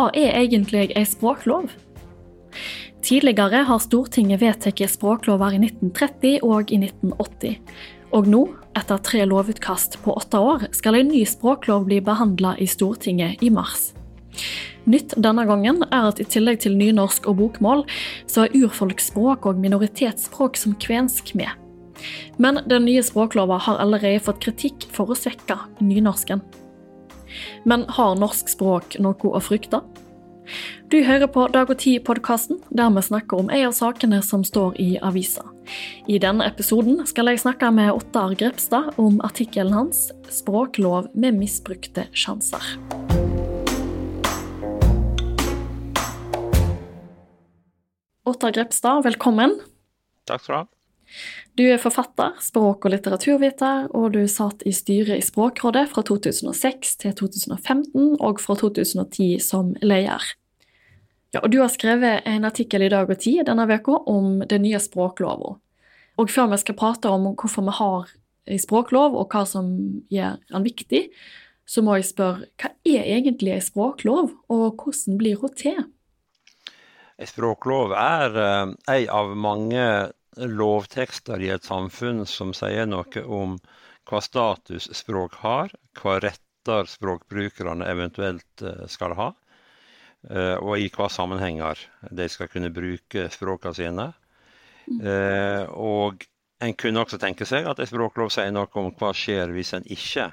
hva er egentlig ei språklov? Tidligere har Stortinget vedtatt språklover i 1930 og i 1980. Og nå, etter tre lovutkast på åtte år, skal en ny språklov bli behandla i Stortinget i mars. Nytt denne gangen er at i tillegg til nynorsk og bokmål, så er urfolksspråk og minoritetsspråk som kvensk med. Men den nye språklova har allerede fått kritikk for å svekke nynorsken. Men har norsk språk noe å frykte? Du hører på Dag og Tid-podkasten, der vi snakker om en av sakene som står i avisa. I denne episoden skal jeg snakke med Ottar Grepstad om artikkelen hans 'Språklov med misbrukte sjanser'. Ottar Grepstad, velkommen. Takk skal du ha. Du er forfatter, språk- og litteraturviter, og du satt i styret i Språkrådet fra 2006 til 2015, og fra 2010 som leder. Ja, og du har skrevet en artikkel i Dag og Tid denne uka om den nye språklova. Og før vi skal prate om hvorfor vi har språklov, og hva som gjør den viktig, så må jeg spørre hva er egentlig en språklov, og hvordan blir hun til? En språklov er en av mange lovtekster i et samfunn som sier noe om hva status språk har, hva retter språkbrukerne eventuelt uh, skal ha, og i hva sammenhenger de skal kunne bruke språkene sine. Mm. og en kunne også tenke seg at en språklov sier noe om hva skjer hvis en ikke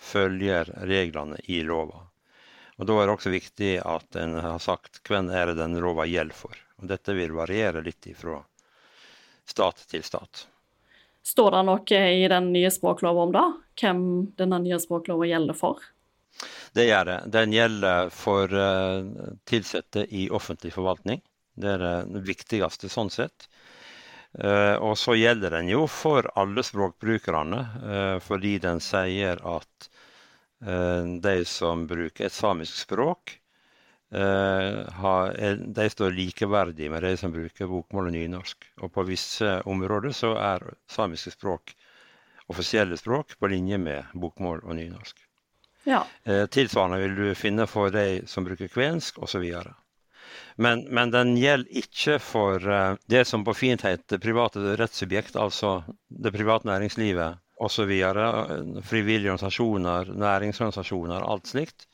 følger reglene i lova. Og Da er det også viktig at en har sagt hvem er det den lova gjelder for. Og Dette vil variere litt fra stat til stat. Står det noe i den nye språklova om det? Hvem denne nye språklova gjelder for? Det gjør det. Den gjelder for ansatte eh, i offentlig forvaltning. Det er det viktigste sånn sett. Eh, og så gjelder den jo for alle språkbrukerne, eh, fordi den sier at de som bruker et samisk språk, de står likeverdig med de som bruker bokmål og nynorsk. Og på visse områder så er samiske språk offisielle språk på linje med bokmål og nynorsk. Ja. Eh, tilsvarende vil du finne for de som bruker kvensk osv. Men, men den gjelder ikke for det som på fint heter private rettssubjekt, altså det private næringslivet osv. Frivillige organisasjoner, næringsorganisasjoner, alt slikt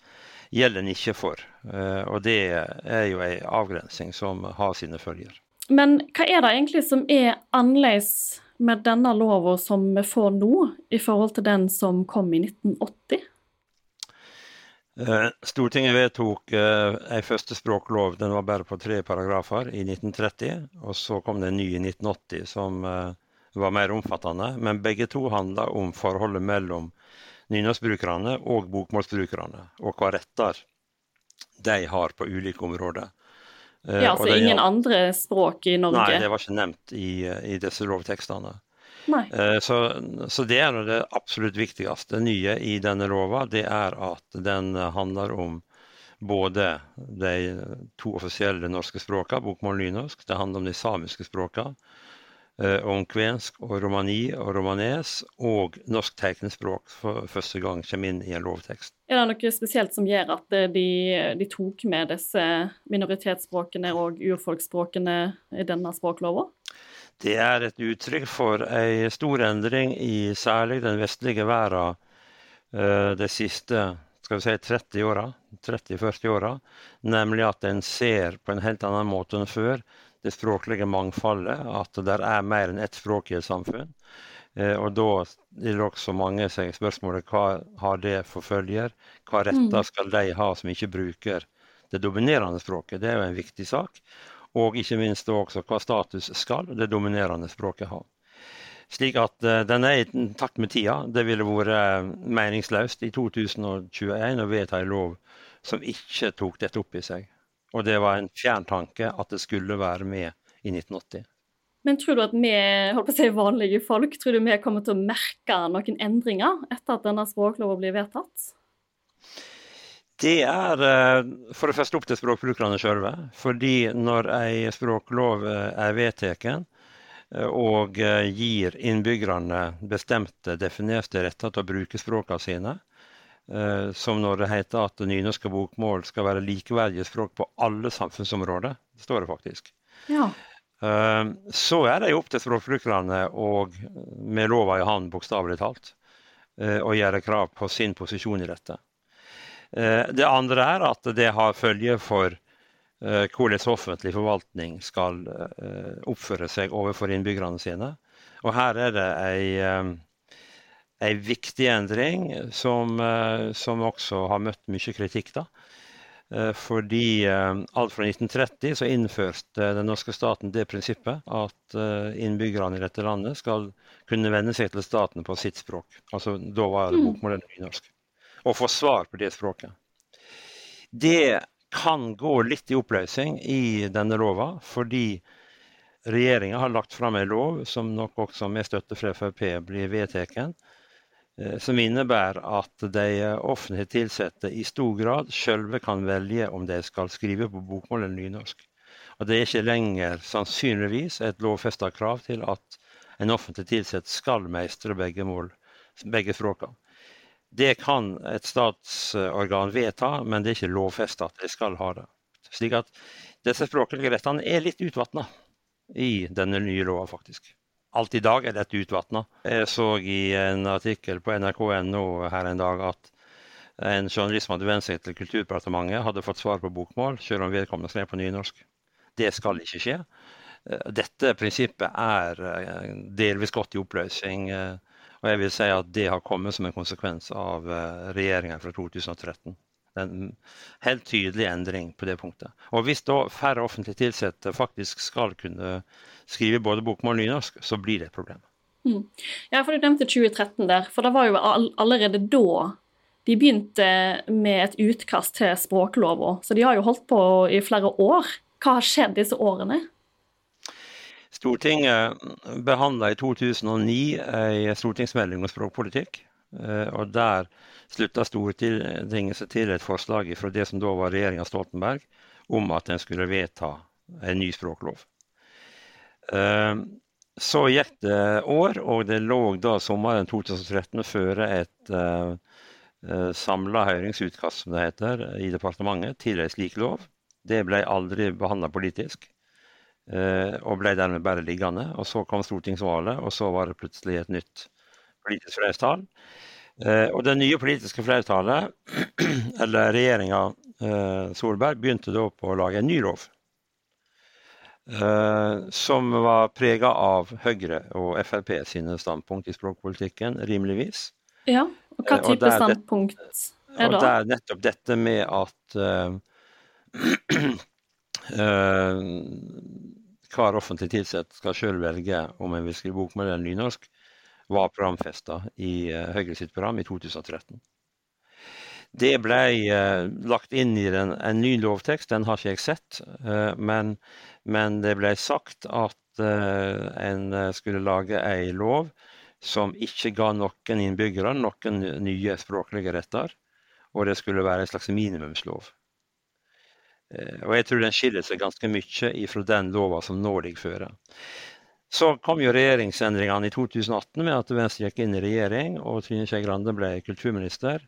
gjelder den ikke for. Eh, og det er jo en avgrensing som har sine følger. Men hva er det egentlig som er annerledes med denne lova som vi får nå, i forhold til den som kom i 1980? Eh, Stortinget vedtok ei en første språklov, den var bare på tre paragrafer, i 1930. Og så kom det en ny i 1980 som var mer omfattende, men begge to handla om forholdet mellom nynorskbrukerne og bokmålsbrukerne, og hva retter de har på ulike områder. Eh, ja, altså ingen andre språk i Norge? Nei, det var ikke nevnt i, i disse lovtekstene. Eh, så, så, det er det absolutt viktigste nye i denne lova, det er at den handler om både de to offisielle norske språkene, bokmål og nynorsk. Det handler om de samiske språkene. Eh, om kvensk og romani og romanes og norsk tegnspråk for første gang kommer inn i en lovtekst. Er det noe spesielt som gjør at eh, de, de tok med disse minoritetsspråkene og urfolksspråkene i denne språklova? Det er et uttrykk for en stor endring i særlig den vestlige verden eh, de siste skal vi si 30 åra, 30-40 åra. Nemlig at en ser på en helt annen måte enn før det språklige mangfoldet, at det er mer enn ett språk i et samfunn. Eh, og da vil også mange seg spørsmålet hva har det for følger? Hva retter mm. skal de ha som ikke bruker det dominerende språket? Det er jo en viktig sak. Og ikke minst også hva status skal det dominerende språket ha. Slik at uh, den er i takt med tida. Det ville vært meningsløst i 2021 å vedta en lov som ikke tok dette opp i seg. Og det var en fjerntanke at det skulle være med i 1980. Men tror du at vi holdt på å si vanlige folk, tror du vi kommer til å merke noen endringer etter at denne språkloven blir vedtatt? Det er eh, for det første opp til språkbrukerne sjølve. Fordi når ei språklov eh, er vedtatt eh, og gir innbyggerne bestemte, definerte retter til å bruke språkene sine, eh, som når det heter at nynorsk og bokmål skal være likeverdige språk på alle samfunnsområder. Det står det faktisk. Ja. Eh, så er det jo opp til språkbrukerne og med lova i hånd, bokstavelig talt, eh, å gjøre krav på sin posisjon i dette. Eh, det andre er at det har følge for eh, hvordan offentlig forvaltning skal eh, oppføre seg overfor innbyggerne sine. Og her er det ei, ei viktig endring som, som, også har møtt mye kritikk. da. Fordi alt fra 1930 så innførte den norske staten det prinsippet at innbyggerne i dette landet skal kunne venne seg til staten på sitt språk. Altså Da var det mm. bokmålet nynorsk å få svar på det språket. Det kan gå litt i oppløsning i denne lova, fordi regjeringa har lagt fram en lov som nok også med støtte fra Frp blir vedtatt, eh, som innebærer at de offentlig ansatte i stor grad sjølve kan velge om de skal skrive på bokmål eller nynorsk. Og Det er ikke lenger sannsynligvis et lovfesta krav til at en offentlig ansatt skal meistre begge, mål, begge språkene. Det kan et statsorgan vedta, men det er ikke lovfesta at de skal ha det. Slik at disse språklige rettene er litt utvatna i denne nye lova, faktisk. Alt i dag er dette utvatna. Jeg så i en artikkel på nrk.no her en dag at en journalist som hadde vendt seg til Kulturdepartementet, hadde fått svar på bokmål, selv om vedkommende skrev på nynorsk. Det skal ikke skje. Dette prinsippet er eh, delvis gått i oppløsning eh, og jeg vil si at det har kommet som en konsekvens av eh, regjeringen fra 2013. En helt tydelig endring på det punktet. Og Hvis da færre offentlig ansatte faktisk skal kunne skrive både bokmål og nynorsk, så blir det et problem. Mm. Ja, for Du nevnte 2013 der. For det var jo allerede da de begynte med et utkast til språklova. Så de har jo holdt på i flere år. Hva har skjedd disse årene? Stortinget behandla i 2009 en stortingsmelding om språkpolitikk. Eh, og Der slutta Stortinget seg til et forslag fra det som da var regjeringa Stoltenberg, om at en skulle vedta en ny språklov. Eh, så gikk det år, og det lå da sommeren 2013 føre et uh, samla høringsutkast, som det heter, i departementet til en slik lov. Det ble aldri behandla politisk. Eh, og ble dermed bare liggende. Og så kom stortingsvalget, og så var det plutselig et nytt politisk flertall. Eh, og det nye politiske flertallet, eller regjeringa eh, Solberg, begynte da på å lage en ny lov. som var prega av Høyre og Frp sine standpunkt i språkpolitikken, rimeligvis. Ja, og hva type og der, standpunkt er det? Og det er nettopp dette med at uh, hver offentlig tilsatt skal sjøl velge om en vil skrive bokmål eller nynorsk, var programfesta i uh, Høyre sitt program i 2013. Det ble uh, lagt inn i den, en ny lovtekst, den har ikke jeg sett. Uh, men, men, det ble sagt at en skulle lage ei lov som ikke ga noen innbyggere noen nye språklige retter. Og det skulle være en slags minimumslov. Eh, og jeg tror den skiller seg ganske mye ifra den lova som nå ligger føre. Så kom jo regjeringsendringene i 2018 med at Venstre gikk inn i regjering, og Trine Skei Grande ble kulturminister.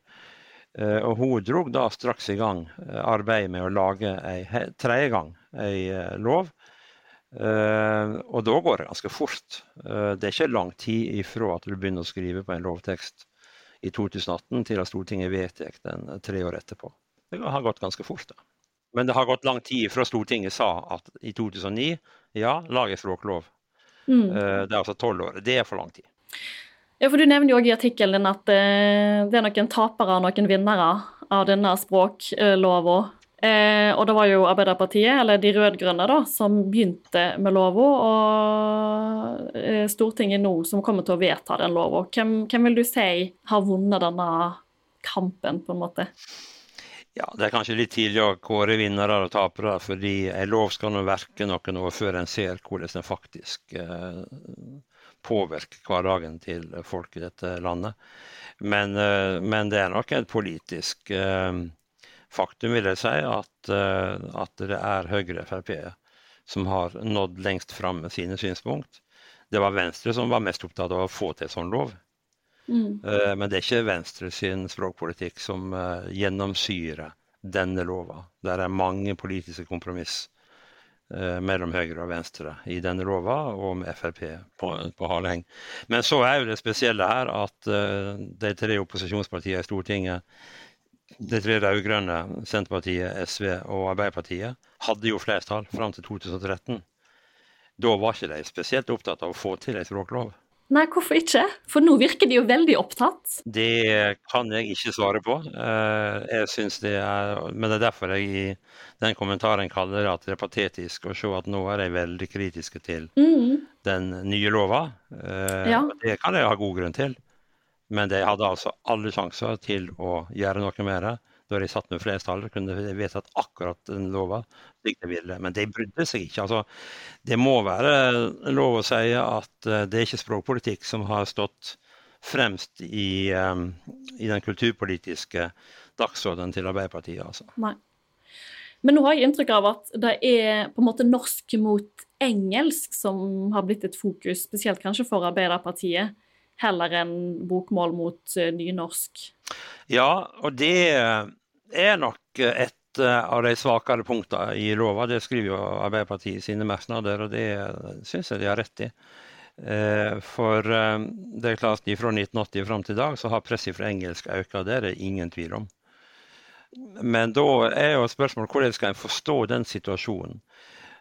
Eh, og hun dro da straks i gang eh, arbeidet med å lage ei tredje gang ei lov. Og da går det ganske fort. Det er ikke lang tid ifra at du begynner å skrive på en lovtekst i 2018 til at Stortinget vedtar den tre år etterpå. Det har gått ganske fort. da. Men det har gått lang tid fra Stortinget sa at i 2009 ja, lag en språklov. Mm. Eh, det er altså tolv år. Det er for lang tid. Ja, for Du nevner jo også i artikkelen din at eh, det er noen tapere og noen vinnere av denne språklova. Eh, og det var jo Arbeiderpartiet, eller de rød-grønne, da, som begynte med lova. Og Stortinget nå som kommer til å vedta den lova. Hvem, hvem vil du si har vunnet denne kampen, på en måte? Ja, Det er kanskje litt tidlig å kåre vinnere og tapere, fordi en lov skal nå verke noen år før en ser hvordan den faktisk eh, påvirker hverdagen til folk i dette landet. Men, eh, men det er nok et politisk eh, faktum, vil jeg si, at, eh, at det er Høyre Frp som har nådd lengst fram med sine synspunkt. Det var Venstre som var mest opptatt av å få til sånn lov. Mm. Uh, men det er ikke Venstre sin språkpolitikk som uh, gjennomsyrer denne lova. Der er mange politiske kompromiss uh, mellom Høyre og Venstre i denne lova, og med Frp på, på haleheng. Men så er jo det spesielle her at de tre opposisjonspartiene i Stortinget de tre rød-grønne, Senterpartiet, SV og Arbeiderpartiet, hadde jo flertall fram til 2013. Da var ikke de spesielt opptatt av å få til en språklov. Nei, hvorfor ikke? For nå virker de jo veldig opptatt. Det kan jeg ikke svare på. Eh, jeg synes det er, Men det er derfor jeg i den kommentaren kaller det at det er patetisk å se at nå er de veldig kritiske til mm. den nye lova. Eh, ja. Det kan jeg ha god grunn til. Men de hadde altså alle sjanser til å gjøre noe med det. Da de satt med flertallet, kunne de vedtatt akkurat den lova slik de. Men de brydde seg ikke. Altså, det må være lov å si at eh, det er ikke språkpolitikk som har stått fremst i, um, i den kulturpolitiske dagsordenen til Arbeiderpartiet. Altså. Nei. Men nå har jeg inntrykk av at det er på en måte norsk mot engelsk som har blitt et fokus, spesielt kanskje for Arbeiderpartiet heller enn bokmål mot uh, nynorsk. Ja, og det er nok et uh, av de svakere punktene i lova. Det skriver jo Arbeiderpartiet i sine merknader, og det syns jeg de har rett i. For det er klart fra 1980 fram til i dag så har presset fra engelsk økt, det er det ingen tvil om. Men da er jo spørsmålet hvordan skal en forstå den situasjonen?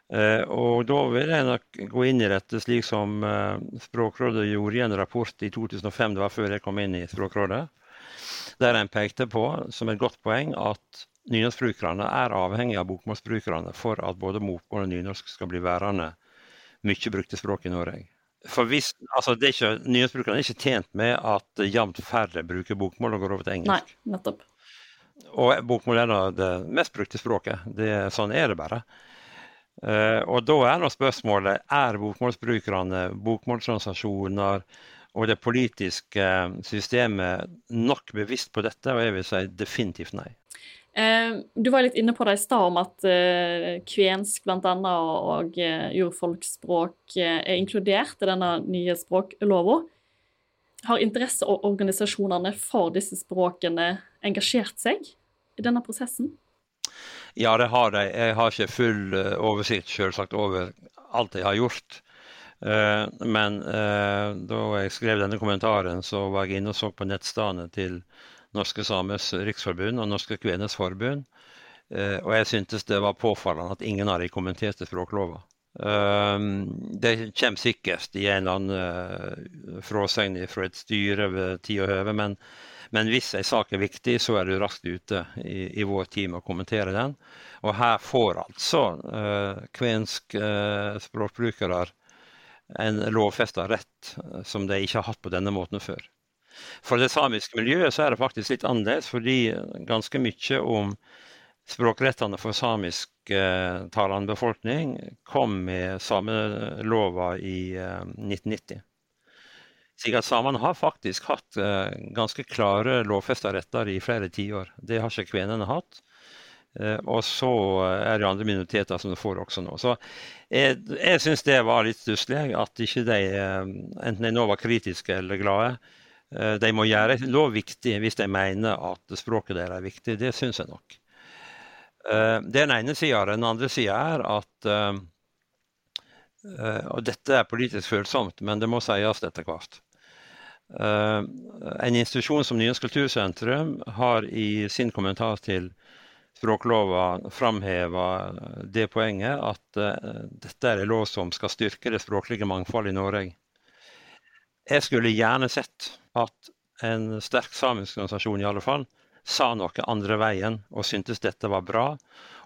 Eh, og da vil jeg nok gå inn i dette slik som eh, Språkrådet gjorde i en rapport i 2005, det var før jeg kom inn i Språkrådet, der en pekte på som et godt poeng at nynorskbrukerne er avhengig av bokmålsbrukerne for at både bokmål og nynorsk skal bli værende mye brukte språk i Norge. For hvis, altså det er ikke, Nynorskbrukerne er ikke tjent med at jevnt færre bruker bokmål og går over til engelsk. Nei, nettopp. Og bokmål er det mest brukte språket. Det, sånn er det bare. Uh, og da er nå spørsmålet er bokmålsbrukerne, bokmålsorganisasjoner og det politiske systemet nok bevisst på dette, og jeg vil si definitivt nei. Uh, du var litt inne på det i stad om at uh, kvensk bl.a. og, urfolksspråk er inkludert i denne nye språklova. Har interesseorganisasjonene for disse språkene engasjert seg i denne prosessen? Ja, det har de. Jeg har ikke full eh, oversikt selvsagt over alt jeg har gjort. Eh, men eh, da jeg skrev denne kommentaren, så var jeg inne og så på nettstedene til Norske Samers Riksforbund og Norske Kveners Forbund. Og jeg syntes det var påfallende at ingen av de kommenterte språklova. Det kommer sikkert i en eller annen fråsegn fra et styre ved tid og høve, men men hvis en sak er viktig, så er du raskt ute i, i vår team og å kommentere den. Og her får altså uh, kvensk uh, språkbrukere en lovfesta rett uh, som de ikke har hatt på denne måten før. For det samiske miljøet så er det faktisk litt annerledes, fordi ganske mye om språkrettene for samisktalende befolkning kom med samelova i 1990. At Samene har faktisk hatt uh, ganske klare lovfesta retter i flere tiår. Det har ikke kvenene hatt. Uh, og så er det andre minoriteter som det får også nå. Så jeg, jeg syns det var litt stusslig at ikke de, enten de nå var kritiske eller glade, de må gjøre lov viktig hvis de mener at språket deres er viktig. Det syns jeg nok. Det er den ene sida. Den andre sida er at og dette er politisk følsomt, men det må sies etter hvert. Uh, en institusjon som Nyens kultursentrum har i sin kommentar til språklova framheva det poenget at uh, dette er en lov som skal styrke det språklige mangfoldet i Norge. Jeg skulle gjerne sett at en sterk samisk organisasjon i alle fall sa noe andre veien og syntes dette var bra,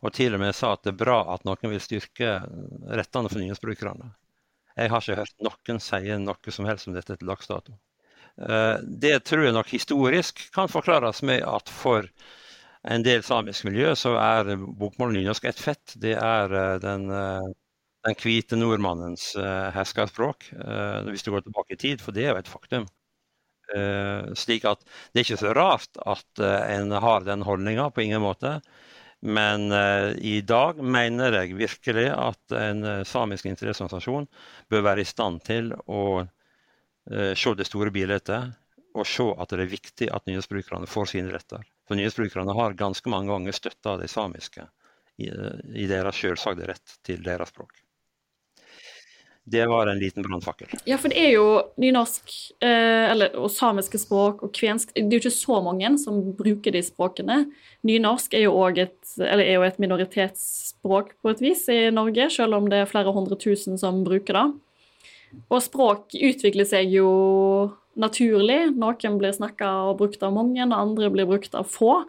og til og med sa at det er bra at noen vil styrke rettene for nyhetsbrukerne. Jeg har ikke hørt noen si noe som helst om dette til dags dato. Eh, det tror jeg nok historisk kan forklares med at for en del samisk miljø så er bokmål nynorsk et fett. Det er eh, den, eh, den hvite nordmannens herskerspråk, hvis du går tilbake i tid, for det er jo et faktum. Slik at det er ikke så rart at en har den holdninga, på ingen måte. Men i dag mener jeg virkelig at en samisk interesseorganisasjon bør være i stand til å se det store bildet og se at det er viktig at nyhetsbrukerne får sine retter. For nyhetsbrukerne har ganske mange ganger støtta de samiske i, i deres selvsagte rett til deres språk. Det var en liten brannfakkel. Ja, for det er jo nynorsk eh, eller, og samiske språk og kvensk Det er jo ikke så mange som bruker de språkene. Nynorsk er jo, et, er jo et minoritetsspråk på et vis i Norge, selv om det er flere hundre tusen som bruker det. Og språk utvikler seg jo naturlig. Noen blir snakka og brukt av mange, og andre blir brukt av få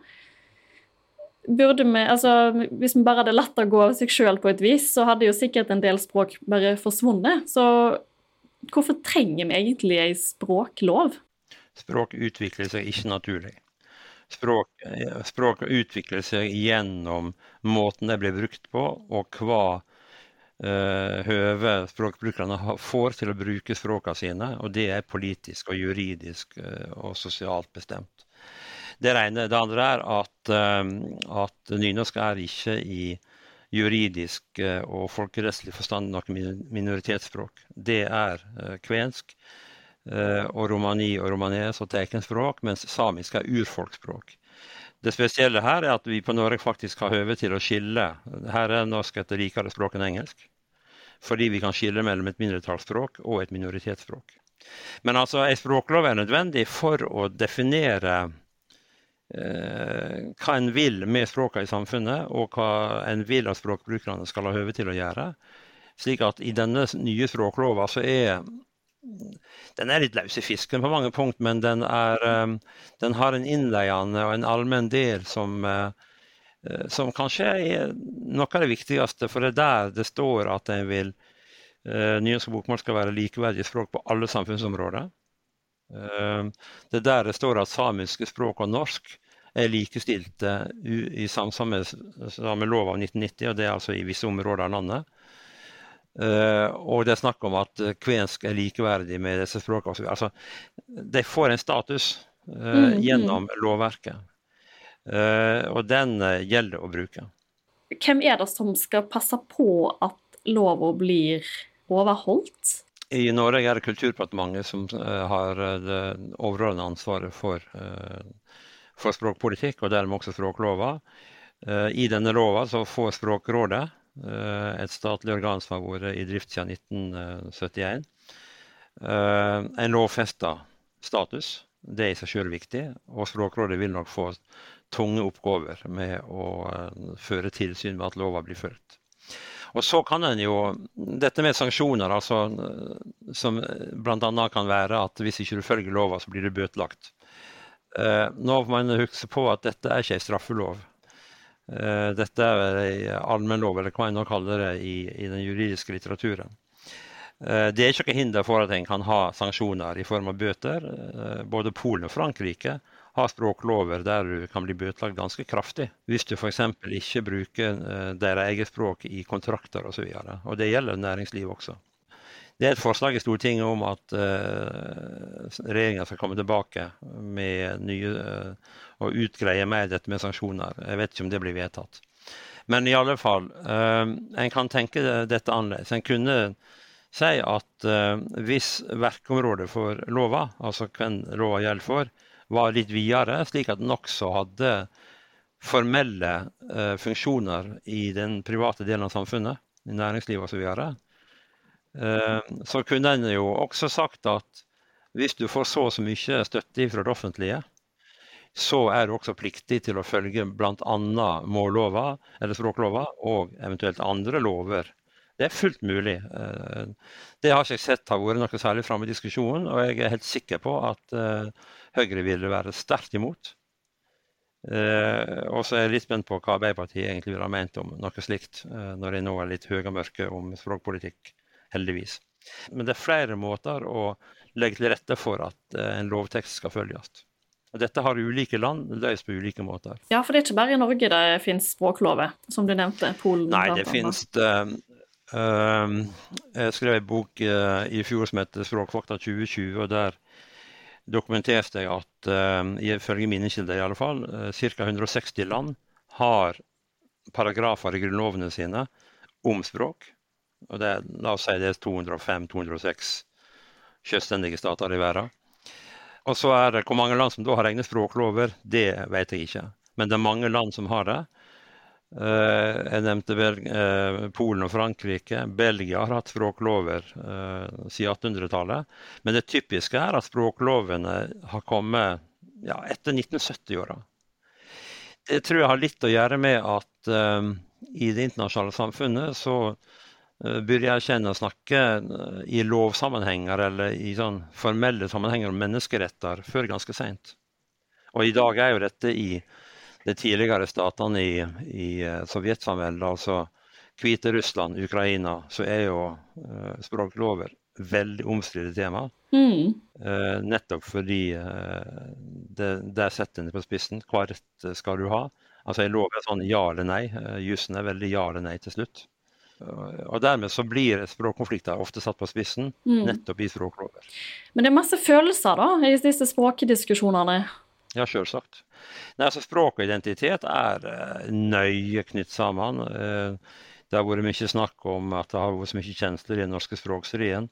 burde vi, altså, Hvis vi bare hadde latt det gå av seg sjøl på et vis, så hadde jo sikkert en del språk bare forsvunnet. Så hvorfor trenger vi egentlig ei språklov? Språk utvikler seg ikke naturlig. Språk, språk utvikler seg gjennom måten det blir brukt på, og hva høve språkbrukerne får til å bruke språkene sine. Og det er politisk og juridisk uh, og sosialt bestemt. Det ene. Det andre er at, eh, at nynorsk er ikke i juridisk eh, og folkerettslig forstand noe minoritetsspråk. Det er eh, kvensk og romani og romanes og tekenspråk, mens samisk er urfolksspråk. Det spesielle her er at vi på Norge faktisk har høve til å skille. Her er norsk et rikere språk enn engelsk. Fordi vi kan skille mellom et mindretallsspråk og et minoritetsspråk. Men altså, ei språklov er nødvendig for å definere Eh, hva en vil med språkene i samfunnet, og hva en vil at språkbrukerne skal ha høve til å gjøre. Slik at i denne nye språklova så er den er litt løs i fisken på mange punkt, men den, er, eh, den har en innleiende og en allmenn del som, eh, som kanskje er noe av det viktigste. For det er der det står at en vil nynorsk og bokmål skal være likeverdige språk på alle samfunnsområder. Det er der det står at samiske språk og norsk er likestilte i samsvar med samme lov av 1990, og det er altså i visse områder av landet. Uh, og det er snakk om at kvensk er likeverdig med disse språkene. Altså, de får en status uh, mm, gjennom mm. lovverket, og den gjelder å bruke. Hvem er det som skal passe på at lova blir overholdt? I Norge er det Kulturdepartementet som har det overordnede ansvaret for for språkpolitikk, og dermed også språklova. Eh, I denne lova så får Språkrådet, eh, et statlig organ som har vært i drift siden 1971, eh, en lovfesta status. Det er i seg selv viktig, og Språkrådet vil nok få tunge oppgaver med å føre tilsyn med at lova blir fulgt. Og så kan en jo Dette med sanksjoner, altså, som bl.a. kan være at hvis ikke du følger lova, så blir du bøtelagt. Eh, nå må man huske på at dette er ikke en straffelov. Eh, dette er en allmennlov, eller hva en nå kaller det i, i, den juridiske litteraturen. Eh, det er ikke noe hinder for at en kan ha sanksjoner i form av bøter. Både Polen og Frankrike har språklover der du kan bli bøtelagt ganske kraftig hvis du f.eks. ikke bruker deres eget språk i kontrakter osv. Og, og det gjelder næringsliv også. Det er et forslag i Stortinget om at uh, regjeringa skal komme tilbake med nye uh, og utgreie mer dette med sanksjoner. Jeg vet ikke om det blir vedtatt. Men i alle fall, uh, en kan tenke dette annerledes. En kunne si at uh, hvis verkeområdet for lova, altså hvem lova gjelder for, var litt videre, slik at den også hadde formelle funksjoner i den private delen av samfunnet, i næringslivet osv., Eh, så kunne en jo også sagt at hvis du får så og så mye støtte fra det offentlige, så er du også pliktig til å følge bl.a. mållova eller språklova og eventuelt andre lover. Det er fullt mulig. Eh, det har ikke jeg sett har vært noe særlig framme i diskusjonen, og jeg er helt sikker på at eh, Høyre ville være sterkt imot. Og så er jeg litt spent på hva Arbeiderpartiet egentlig ville ha ment om noe slikt, når de nå er litt høye og mørke om språkpolitikk heldigvis. Men det er flere måter å legge til rette for at eh, en lovtekst skal følges. Dette har ulike land løst på ulike måter. Ja, for det er ikke bare i Norge det finnes språklover, som du nevnte? Polen, Nei, det finnes uh, uh, Jeg skrev en bok uh, i fjor som heter 'Språkfakta 2020', og der dokumenterte jeg at uh, ifølge mine kilder i alle fall, uh, ca. 160 land har paragrafer i grunnlovene sine om språk. Og det, la oss si det er 205-206 selvstendige stater i verden. Og så er det Hvor mange land som da har egne språklover, det vet jeg ikke. Men det er mange land som har det. Eh, jeg nevnte eh, Polen og Frankrike. Belgia har hatt språklover uh, siden 1800-tallet. Men det typiske er at språklovene har kommet ja, etter 1970-åra. Det tror jeg har litt å gjøre med at uh, i det internasjonale samfunnet så uh, burde jeg kjenne å snakke i lovsammenhenger eller i sånn formelle sammenhenger om menneskeretter før ganske seint. Og i dag er jo dette i de tidligere statene i, i eh, sovjetsamveldet, altså Hviterussland, Ukraina, så er jo uh, språklover veldig omstridt tema. Mm. Uh, nettopp fordi uh, det, der setter en på spissen. Hva rett skal du ha? Altså En lov er sånn ja eller nei. Uh, Jussen er veldig ja eller nei til slutt. Og Dermed så blir språkkonflikter ofte satt på spissen, mm. nettopp i språklover. Men det er masse følelser da, i disse språkdiskusjonene? Ja, selvsagt. Altså Språk og identitet er uh, nøye knytt sammen. Uh, det har vært mye snakk om at det har vært så mye kjensler i den norske språkserien.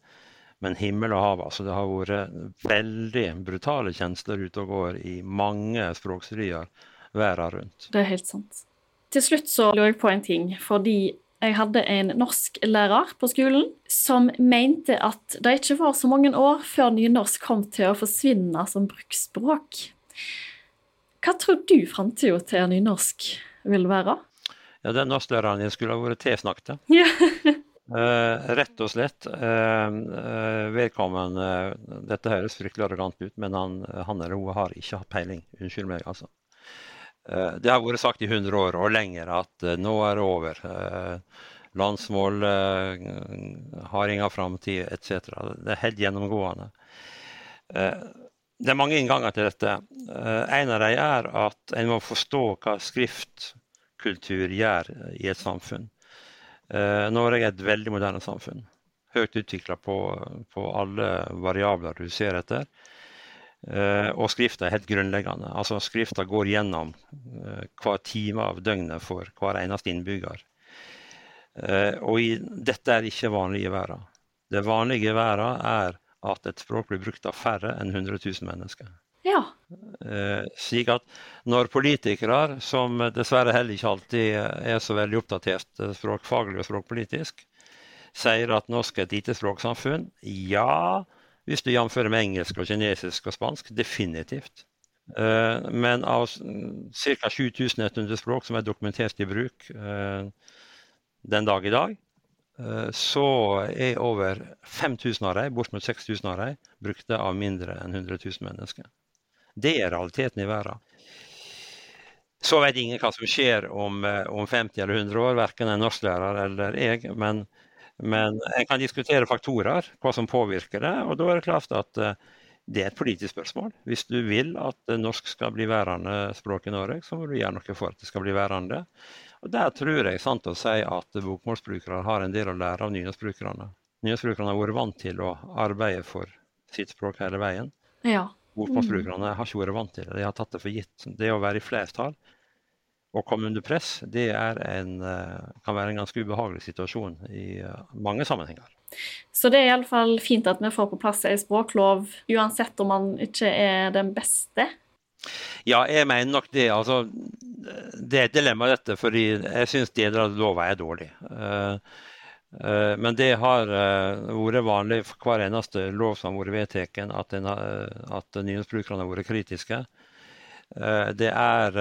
Men himmel og hav, altså. Det har vært veldig brutale kjensler ute og går i mange språkserier verden rundt. Det er helt sant. Til slutt så lurer jeg på en ting. Fordi jeg hadde en norsklærer på skolen som mente at det ikke var så mange år før nynorsk kom til å forsvinne som bruksspråk. Hva tror du framtida til nynorsk vil være? Ja, Den norsklæreren din skulle ha vært tilsnakket. Ja. uh, rett og slett. Uh, uh, vedkommende Dette høres fryktelig arrogant ut, men han, han eller hun har ikke hatt peiling. Unnskyld meg, altså. det har vært sagt i 100 år og lenger at nå er det over. landsmål har ingen framtid, etc. Det er helt gjennomgående. Det er mange innganger til dette. Eh, en av dem er at en må forstå hva skriftkultur gjør i et samfunn. Eh, Norge er et veldig moderne samfunn. Høyt utvikla på, på, alle variabler du ser etter. Eh, og skrifta er helt grunnleggende. Altså Skrifta går gjennom hver time av døgnet for hver eneste innbygger. Og i, dette er ikke vanlig i verden. Det vanlige i verden er at et språk blir brukt av færre enn 100 000 mennesker. Ja. Eh, slik at når politikere, som dessverre heller ikke alltid er så veldig oppdatert eh, språkfaglig og språkpolitisk, sier at norsk er et lite språksamfunn, ja, hvis du jamfører med engelsk og kinesisk og spansk, definitivt. Eh, men av ca. 7100 språk som er dokumentert i bruk eh, den dag i dag, Eh, så er over 5000 av dem, bortimot 6000 av dem, brukte av mindre enn 100 000 mennesker. Det er realiteten i verden. Så vet ingen hva som skjer om, eh, om 50 eller 100 år, verken en norsklærer eller jeg. Men, men en kan diskutere faktorer, hva som påvirker det. Og da er det klart at eh, det er et politisk spørsmål. Hvis du vil at norsk skal bli værende språk i Norge, så må du gjøre noe for at det skal bli værende. Og Der tror jeg sant å si at bokmålsbrukere har en del å lære av nynorskbrukerne. Nynorskbrukerne har vært vant til å arbeide for sitt språk hele veien. Ja. Bokmålsbrukerne har ikke vært vant til det. De har tatt det for gitt. Det å være i flertall og komme under press, det en, eh, kan være en ganske ubehagelig situasjon i eh, mange sammenhenger. Så det er iallfall fint at vi får på plass ei språklov, uansett om man ikke er den beste ja, jeg mener nok det. Altså, det er et dilemma, dette, fordi jeg syns lova er dårlig. Uh, uh, men det har uh, vært vanlig for hver eneste lov som har vært vedtatt, at, at nyhetsbrukerne har vært kritiske. Det er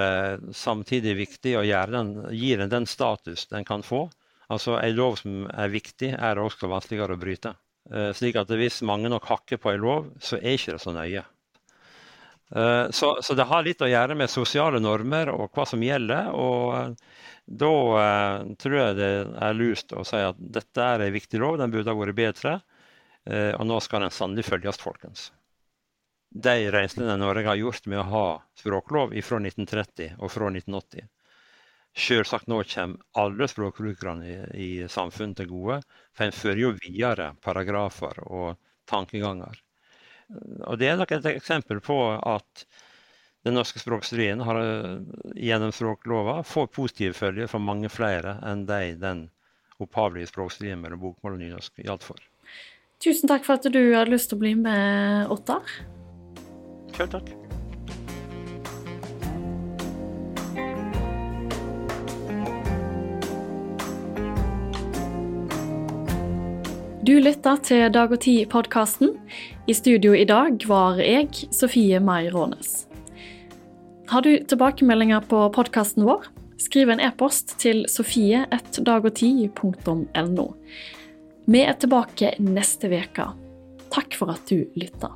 samtidig viktig å den, gi den den status den kan få. Altså, En lov som er viktig, er også vanskeligere å bryte. Slik at Hvis mange nok hakker på en lov, så er ikke det så nøye. Eh, så, så, det har litt å gjøre med sosiale normer og hva som gjelder. og eh, Da uh, tror jeg det er lurt å si at dette er en viktig lov, den burde ha vært bedre. Uh, og nå skal den sannelig følges, folkens. De reisene Norge har gjort med å ha språklov fra 1930 og fra 1980 Selvsagt nå kommer alle språkbrukerne i, i samfunnet til gode, for en fører jo videre paragrafer og tankeganger. Og Det er nok et eksempel på at den norske språkstriden har, gjennom språklova får positive følger for mange flere enn de den opphavlige språkstriden mellom bokmål og nynorsk gjaldt for. Tusen takk for at du hadde lyst til å bli med, Ottar. Selv takk. Du lytter til Dag og Tid-podkasten. I studio i dag var jeg, Sofie Mai Rånes. Har du tilbakemeldinger på podkasten vår? Skriv en e-post til sofie1dagogti.no. Vi er tilbake neste uke. Takk for at du lytta.